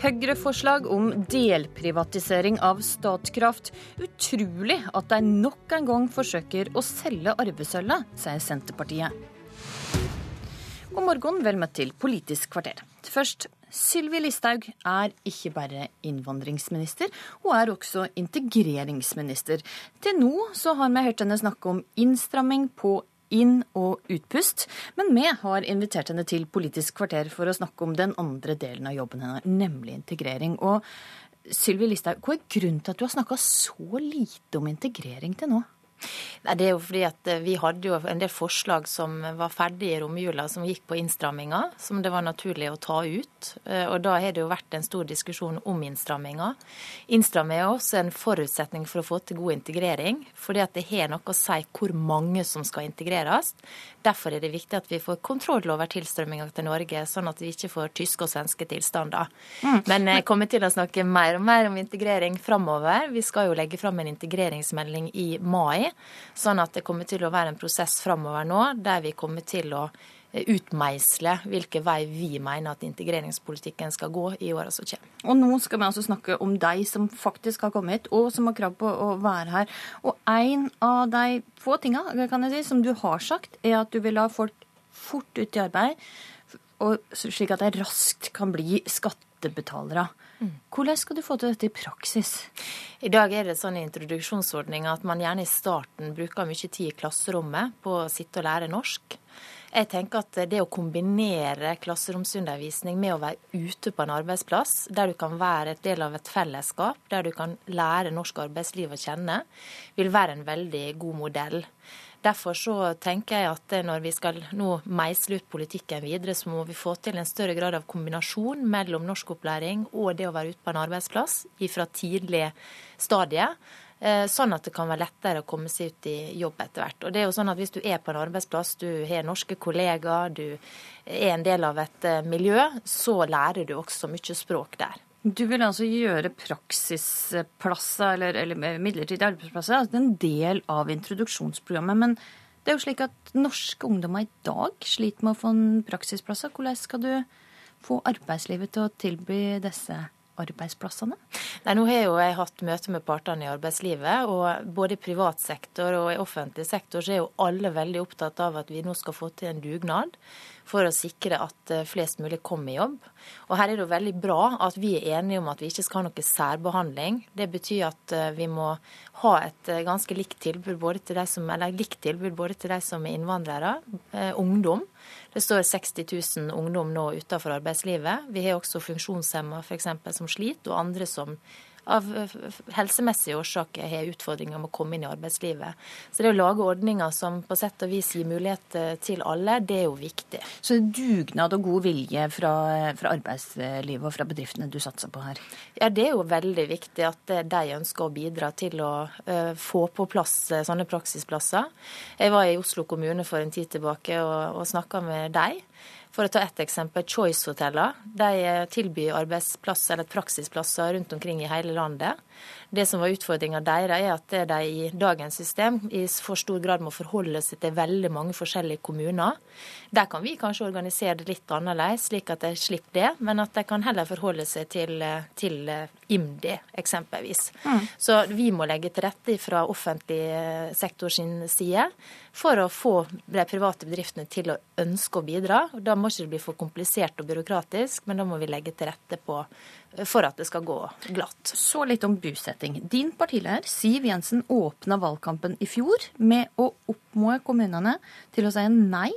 Høyre-forslag om delprivatisering av Statkraft. Utrolig at de nok en gang forsøker å selge arvesølvet, sier Senterpartiet. God morgen, vel møtt til Politisk kvarter. Først, Sylvi Listhaug er ikke bare innvandringsminister, hun er også integreringsminister. Til nå så har vi hørt henne snakke om innstramming på inn- og utpust. Men vi har invitert henne til Politisk kvarter for å snakke om den andre delen av jobben hennes, nemlig integrering. Og Sylvi Listhaug, hva er grunnen til at du har snakka så lite om integrering til nå? Nei, Det er jo fordi at eh, vi hadde jo en del forslag som var ferdige i romjula, som gikk på innstramminger, som det var naturlig å ta ut. Eh, og da har det jo vært en stor diskusjon om innstramminger. Innstramming er også en forutsetning for å få til god integrering, fordi at det har noe å si hvor mange som skal integreres. Derfor er det viktig at vi får kontroll over tilstrømminga til Norge, sånn at vi ikke får tyske og svenske tilstander. Mm. Men jeg kommer til å snakke mer og mer om integrering framover. Vi skal jo legge fram en integreringsmelding i mai. Sånn at det kommer til å være en prosess framover nå der vi kommer til å eh, utmeisle hvilken vei vi mener at integreringspolitikken skal gå i åra som kommer. Og nå skal vi altså snakke om de som faktisk har kommet, og som har krav på å være her. Og en av de få tinga si, som du har sagt, er at du vil ha folk fort ut i arbeid, slik at de raskt kan bli skattebetalere. Hvordan skal du få til dette i praksis? I dag er det sånn i introduksjonsordninga at man gjerne i starten bruker mye tid i klasserommet på å sitte og lære norsk. Jeg tenker at det å kombinere klasseromsundervisning med å være ute på en arbeidsplass, der du kan være et del av et fellesskap, der du kan lære norsk arbeidsliv å kjenne, vil være en veldig god modell. Derfor så tenker jeg at når vi skal nå meisle ut politikken videre, så må vi få til en større grad av kombinasjon mellom norskopplæring og det å være ute på en arbeidsplass fra tidlig stadie. Eh, sånn at det kan være lettere å komme seg ut i jobb etter hvert. Og det er jo sånn at Hvis du er på en arbeidsplass, du har norske kollegaer, du er en del av et eh, miljø, så lærer du også mye språk der. Du vil altså gjøre praksisplasser, eller, eller midlertidige arbeidsplasser, altså en del av introduksjonsprogrammet. Men det er jo slik at norske ungdommer i dag sliter med å få en praksisplasser. Hvordan skal du få arbeidslivet til å tilby disse arbeidsplassene? Nei, nå har jo jeg hatt møte med partene i arbeidslivet, og både i privat sektor og i offentlig sektor så er jo alle veldig opptatt av at vi nå skal få til en dugnad for å sikre at eh, flest mulig kommer i jobb. Og her er det jo veldig bra at vi er enige om at vi ikke skal ha noe særbehandling. Det betyr at eh, vi må ha et eh, ganske likt tilbud både til de som, eller likt tilbud både til de som er innvandrere, ungdom. Det står 60 000 ungdom nå utenfor arbeidslivet. Vi har også funksjonshemma f.eks. som sliter, og andre som av helsemessige årsaker har utfordringer med å komme inn i arbeidslivet. Så det å lage ordninger som på sett og vis gir mulighet til alle, det er jo viktig. Så dugnad og god vilje fra, fra arbeidslivet og fra bedriftene du satser på her? Ja, det er jo veldig viktig at de ønsker å bidra til å få på plass sånne praksisplasser. Jeg var i Oslo kommune for en tid tilbake og, og snakka med dem. For å ta ett eksempel, Choice-hoteller. De tilbyr arbeidsplass eller praksisplasser rundt omkring i hele landet. Det som var utfordringa deres, er at de i dagens system i for stor grad må forholde seg til veldig mange forskjellige kommuner. Der kan vi kanskje organisere det litt annerledes, slik at de slipper det, men at de kan heller forholde seg til, eh, til eh, IMDi, eksempelvis. Mm. Så vi må legge til rette fra offentlig sektor sin side for å få de private bedriftene til å ønske å bidra. Da må ikke det bli for komplisert og byråkratisk, men da må vi legge til rette på, for at det skal gå glatt. Så litt om busetting. Din partileder Siv Jensen åpna valgkampen i fjor med å oppmode kommunene til å si nei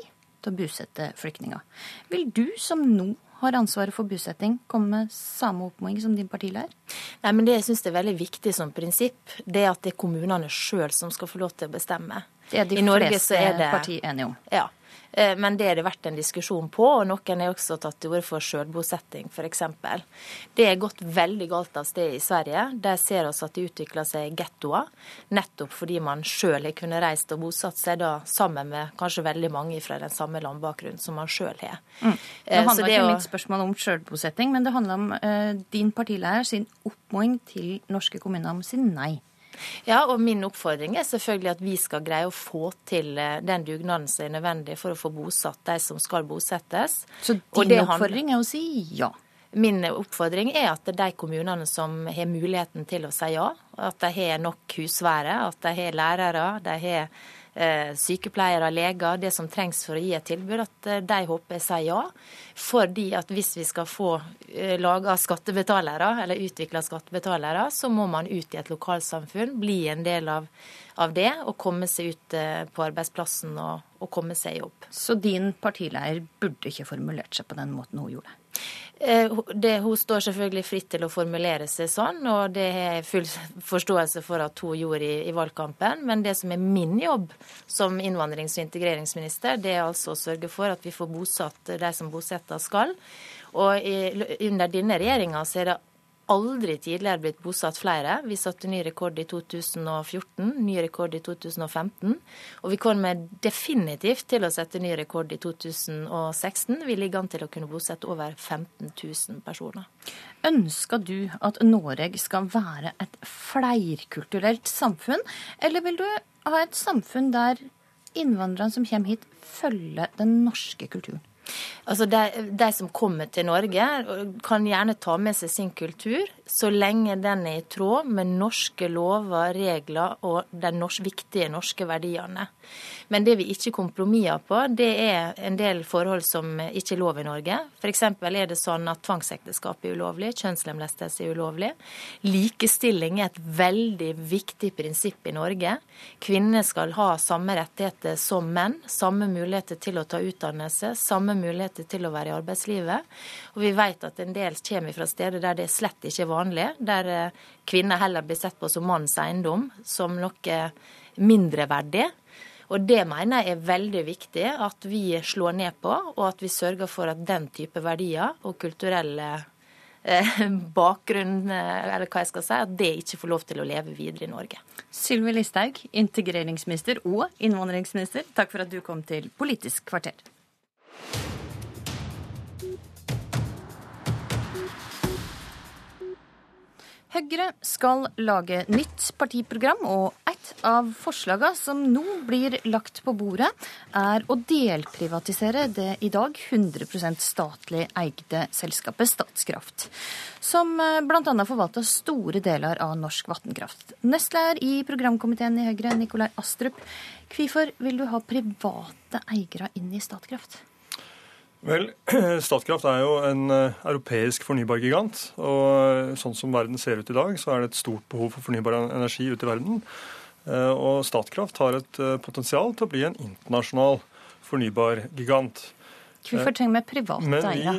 til å busette flyktninger. Vil du som nå har ansvaret for bosetting, komme med samme oppmoding som din partileder? Nei, men Det jeg syns er veldig viktig som prinsipp, det er at det er kommunene sjøl som skal få lov til å bestemme. Det er de I fleste partier enige om. Ja. Eh, men det har det vært en diskusjon på, og noen har også tatt til orde for sjølbosetting f.eks. Det er gått veldig galt av sted i Sverige. Der ser vi at det utvikler seg gettoer, nettopp fordi man sjøl har kunnet reist og bosatt seg da sammen med kanskje veldig mange fra den samme landbakgrunnen som man sjøl har. Mm. Det eh, handler ikke å... mitt spørsmål om sjølbosetting, men det handler om uh, din partilærer sin oppfordring til norske kommuner om å si nei. Ja, og min oppfordring er selvfølgelig at vi skal greie å få til eh, den dugnaden som er nødvendig for å få bosatt de som skal bosettes. Så din oppfordring er å si ja? Min oppfordring er at de kommunene som har muligheten til å si ja, at de har nok husvære, at de har lærere, de har sykepleiere, leger, det som trengs for å gi et tilbud, at eh, de håper jeg sier ja. Fordi at hvis vi skal få eh, laga skattebetalere, eller utvikla skattebetalere, så må man ut i et lokalsamfunn, bli en del av, av det og komme seg ut på arbeidsplassen og, og komme seg i jobb. Så din partileier burde ikke formulert seg på den måten hun gjorde? Eh, det, hun står selvfølgelig fritt til å formulere seg sånn, og det har jeg full forståelse for at hun gjorde i, i, valgkampen. Men det som er min jobb som innvandrings- og integreringsminister, det er altså å sørge for at vi får bosatt de som bosetter skal. Og i, under denne regjeringa er det aldri tidligere blitt bosatt flere. Vi satte ny rekord i 2014, ny rekord i 2015. Og vi kommer definitivt til å sette ny rekord i 2016. Vi ligger an til å kunne bosette over 15 000 personer. Ønsker du at Norge skal være et flerkulturelt samfunn, eller vil du ha et samfunn der innvandrerne som kommer hit, følger den norske kulturen? Altså de, de, som kommer til Norge, kan gjerne ta med seg sin kultur, så lenge den er i tråd med norske lover, regler og de norsk, viktige norske verdiene. Men det vi ikke kompromisser på, det er en del forhold som ikke er lov i Norge. F.eks. er det sånn at tvangsekteskap er ulovlig, kjønnslemlestelse er ulovlig. Likestilling er et veldig viktig prinsipp i Norge. Kvinner skal ha samme rettigheter som menn, samme muligheter til å ta utdannelse, samme muligheter til å være i arbeidslivet. Og vi vet at en del kommer fra steder der det slett ikke er vanlig, der eh, kvinner heller blir sett på som mannens eiendom, som noe mindreverdig. Og det mener jeg er veldig viktig at vi slår ned på, og at vi sørger for at den type verdier og kulturelle eh, bakgrunn, eh, eller hva jeg skal si, at det ikke får lov til å leve videre i Norge. Sylvi Listhaug, integreringsminister og innvandringsminister, takk for at du kom til Politisk kvarter. Høyre skal lage nytt partiprogram, og et av forslagene som nå blir lagt på bordet, er å delprivatisere det i dag 100% statlig eide selskapet Statskraft, som eh, bl.a. forvalter store deler av norsk vannkraft. Nestleder i programkomiteen i Høyre, Nikolai Astrup, hvorfor vil du ha private eiere inn i Statkraft? Vel, Statkraft er jo en eh, europeisk fornybargigant. Og eh, sånn som verden ser ut i dag, så er det et stort behov for fornybar energi ute i verden. Eh, og Statkraft har et potensial til å bli en internasjonal fornybargigant. Hvorfor trenger vi private eiere?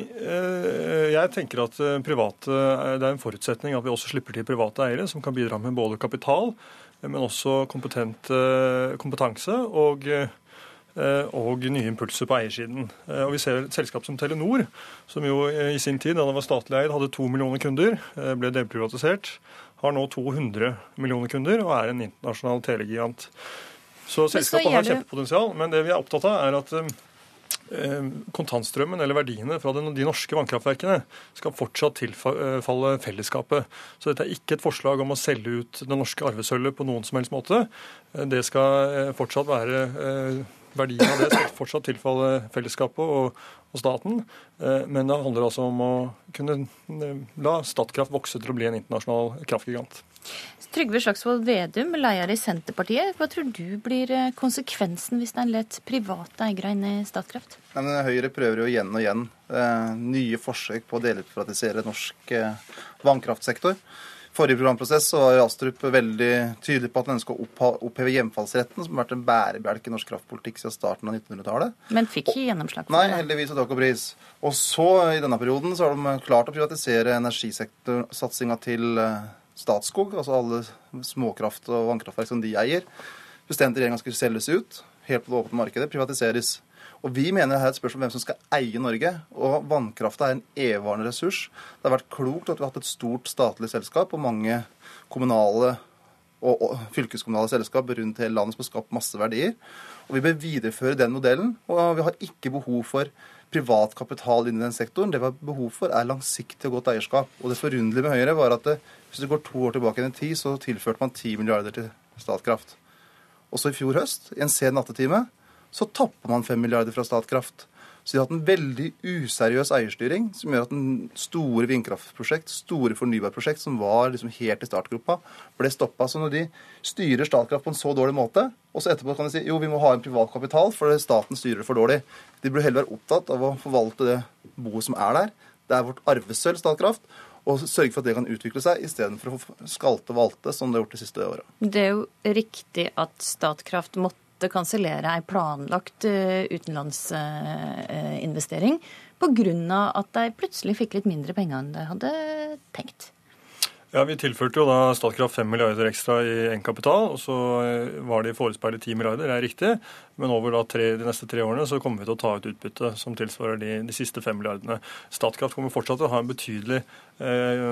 Jeg tenker at private, det er en forutsetning at vi også slipper til private eiere som kan bidra med både kapital, men også kompetanse og og nye impulser på eiersiden. Eh, og Vi ser et selskap som Telenor, som jo eh, i sin tid, da det var statlig eid, hadde to millioner kunder, ble delprivatisert, har nå 200 millioner kunder og er en internasjonal telegigant. Så selskapet har kjempepotensial, men det vi er opptatt av, er at kontantstrømmen eller verdiene fra de norske vannkraftverkene skal fortsatt tilfalle fellesskapet. Så dette er ikke et forslag om å selge ut det norske arvesølvet på noen som helst måte. Det skal fortsatt være Verdien av det skal fortsatt tilfalle fellesskapet og, og, staten. Eh, men det handler altså om å kunne eh, la Statkraft vokse til å bli en internasjonal kraftgigant. Trygve Slagsvold Vedum, leder i Senterpartiet. Hva tror du blir eh, konsekvensen hvis en lar private eiere inn i Statkraft? Nei, Høyre prøver jo igjen og igjen eh, nye forsøk på å delprivatisere norsk eh, vannkraftsektor forrige programprosess så var Astrup veldig tydelig på at han ønska å oppheve hjemfallsretten, som har vært en bærebjelke i norsk kraftpolitikk siden starten av 1900-tallet. Men fikk ikke gjennomslag for det? Nei, heldigvis og takk og pris. Og så, i denne perioden, så har de klart å privatisere energisektorsatsinga til eh, Statskog, altså alle småkraft- og vannkraftverk som de eier. Bestemte regjeringa skulle selges ut, helt på det åpne markedet, privatiseres. Og Vi mener det er et spørsmål om hvem som skal eie Norge. Og vannkrafta er en evigvarende ressurs. Det har vært klokt at vi har hatt et stort statlig selskap og mange kommunale og, fylkeskommunale selskap rundt hele landet som har skapt masse verdier. Og Vi bør videreføre den modellen. Og vi har ikke behov for privat kapital inn i den sektoren. Det vi har behov for, er langsiktig og godt eierskap. Og det forunderlige med Høyre var at det, hvis du går to år tilbake i tid, så tilførte man 10 milliarder til Statkraft. Og så i fjor høst, i en sen nattetime, så tapper man 5 milliarder fra Statkraft. Så de har hatt en veldig useriøs eierstyring, som gjør at en store vindkraftprosjekt, store fornybarprosjekt som var liksom helt i startgropa, ble stoppa. Så når de styrer Statkraft på en så dårlig måte, og så etterpå kan de si jo, vi må ha en privat kapital, for staten styrer det for dårlig. De burde heller være opptatt av å forvalte det boet som er der. Det er vårt arvesølv, Statkraft og sørge for at det kan utvikle seg, istedenfor å skalte og valte, som det har gjort de siste åra. Det er jo riktig at Statkraft måtte kansellere ei planlagt eh, utenlandsinvestering pga. at de plutselig fikk litt mindre penger enn de hadde tenkt. Ja, Vi tilførte jo da Statkraft 5 milliarder ekstra i egenkapital, og så eh, var det i forespeilet 10 milliarder, det er riktig. Men over tre, de neste tre årene så kommer vi til å ta ut utbytte som tilsvarer de, de siste 5 milliardene. Statkraft kommer fortsatt til å ha en betydelig eh,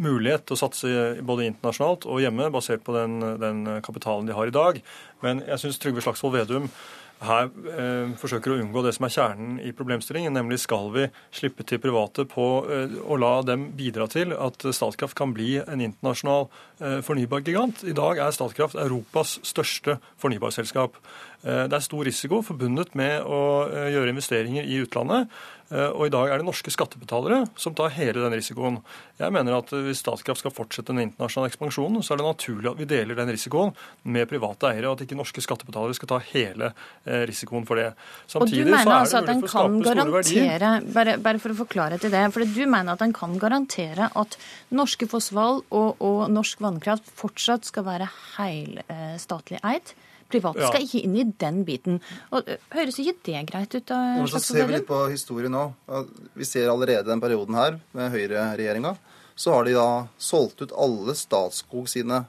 mulighet til å satse både internasjonalt og hjemme, basert på den, den kapitalen de har i dag. Men jeg syns Trygve Slagsvold Vedum her eh, forsøker å unngå det som er kjernen i problemstillingen, nemlig skal vi slippe til private på eh, å la dem bidra til at Statkraft kan bli en internasjonal eh, fornybargigant. I dag er Statkraft Europas største fornybarselskap. Eh, det er stor risiko forbundet med å eh, gjøre investeringer i utlandet. Eh, og i dag er det norske skattebetalere som tar hele den risikoen. Jeg mener at hvis Statkraft skal fortsette den internasjonale ekspansjonen, så er det naturlig at vi deler den risikoen med private eiere, og at ikke norske skattebetalere skal ta hele risikoen for det. Samtidig, og du mener altså at en kan garantere, bare, bare, for å forklare til det, for du mener at en kan garantere at norske Fossvoll og, og norsk vannkraft fortsatt skal være helstatlig eid? Private skal ikke inn i den biten. Og Høres ikke det greit ut? da? Så ser vi litt på historien nå. Vi ser allerede den perioden her med høyreregjeringa. Så har de da solgt ut alle Statskog sine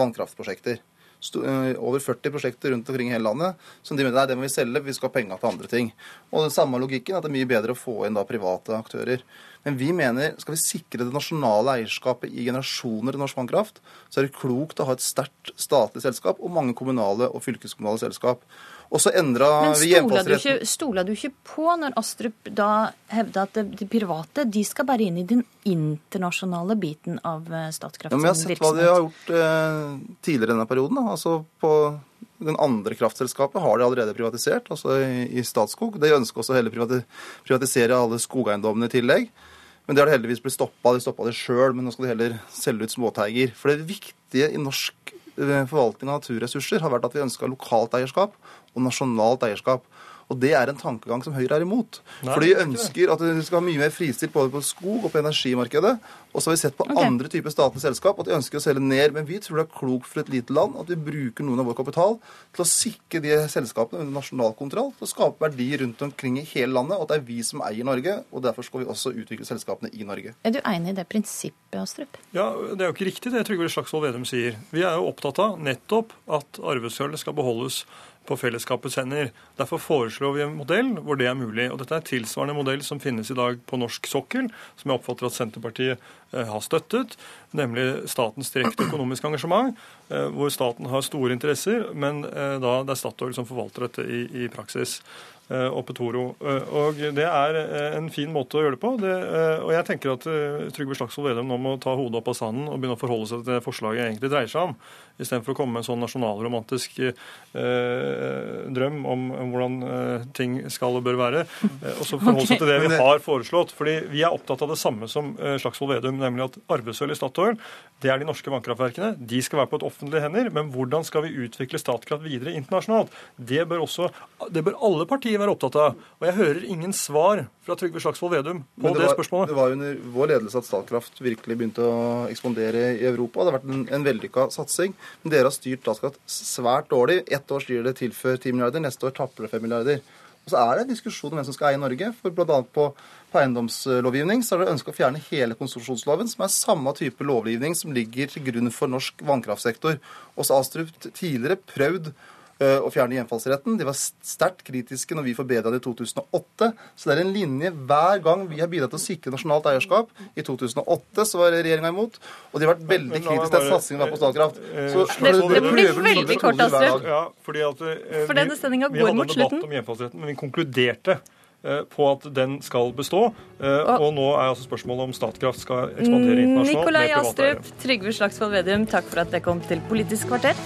vannkraftprosjekter. Over 40 prosjekter rundt omkring i hele landet som de mener det må vi selge, vi skal ha penger til andre ting. Og den samme logikken at det er mye bedre å få inn da private aktører. Men vi mener skal vi sikre det nasjonale eierskapet i generasjoner til norsk vannkraft, så er det klokt å ha et sterkt statlig selskap og mange kommunale og fylkeskommunale selskap. Og så endra vi hjemfallsretten. Men stoler du ikke på når Astrup da hevda at de private de skal bare inn i den internasjonale biten av eh, Statkraft ja, men jeg har sett hva de har gjort eh, tidligere i denne perioden. Da. Altså på den andre kraftselskapet har de allerede privatisert, altså i, Statskog. De ønsker også heller privatisere alle skogeiendommene i tillegg. Men det har det heldigvis blitt stoppa. De stoppa det sjøl, men nå skal de heller selge ut småteiger. For det viktige i norsk eh, forvaltning av naturressurser har vært at vi ønska lokalt eierskap og nasjonalt eierskap. Og det er en tankegang som Høyre er imot. Nei, For de ønsker at vi skal ha mye mer fristilt både på skog og på energimarkedet. Og så har vi sett på okay. andre typer statlige selskap at de ønsker å selge ned. Men vi tror det er klokt for et lite land at vi bruker noen av vår kapital til å sikre de selskapene under nasjonal kontroll, til å skape verdier rundt omkring i hele landet, og at det er vi som eier Norge. Og derfor skal vi også utvikle selskapene i Norge. Er du enig i det prinsippet, Astrup? Ja, det er jo ikke riktig det Trygve Slagsvold Vedum sier. Vi er jo opptatt av nettopp at arvesølvet skal beholdes på fellesskapets hender. Derfor foreslår vi en modell hvor det er mulig. Og Dette er tilsvarende modell som finnes i dag på norsk sokkel, som jeg oppfatter at Senterpartiet eh, har støttet, nemlig statens direkte økonomiske engasjement, eh, hvor staten har store interesser, men eh, da det er Statoil som forvalter dette i, i praksis. Eh, og Petoro. Eh, og Det er eh, en fin måte å gjøre det på. Det, og jeg tenker at Trygve Slagsvold Vedum nå må ta hodet opp av sanden og begynne å forholde seg til det forslaget egentlig dreier seg om, istedenfor å komme med en sånn nasjonalromantisk eh, drøm om, om hvordan eh, ting skal og bør være. og så forholde seg til det vi har foreslått. fordi vi er opptatt av det samme som Slagsvold Vedum, nemlig at arvesølv i Statoil, det er de norske vannkraftverkene. De skal være på et offentlig hender. Men hvordan skal vi utvikle Statkraft videre internasjonalt? Det bør, også, det bør alle partier være opptatt av. Og jeg hører ingen svar fra Trygve Slagsvold Vedum på det, var, spørsmålet. Det var under vår ledelse at Statkraft virkelig begynte å ekspandere i Europa. Det har vært en, en vellykka satsing. Men dere har styrt Statkraft svært dårlig. Ett år styrer det tilfør 10 milliarder, neste år tapper det 5 milliarder. Og så er det en diskusjon om hvem som skal eie Norge. For bl.a. på, på eiendomslovgivning så har dere ønske å fjerne hele konsesjonsloven, som er samme type lovgivning som ligger til grunn for norsk vannkraftsektor. Også Astrup tidligere prøvd å fjerne hjemfallsretten. De var sterkt kritiske når vi forbedra det i 2008. Så det er en linje hver gang vi har bidratt til å sikre nasjonalt eierskap. I 2008 så var regjeringa imot, og de har vært veldig kritiske til satsingen på Statkraft. Eh, så det, det blir veldig kort, Astrup. Ja, fordi at, eh, For denne sendinga går mot slutten. Vi hadde en debatt om hjemfallsretten, men vi konkluderte på at den skal bestå. Og nå er altså spørsmålet om Statkraft skal ekspandere internasjonalt. Nikolai Astrup, Trygve Slagsvold Vedum, takk for at dere kom til Politisk kvarter.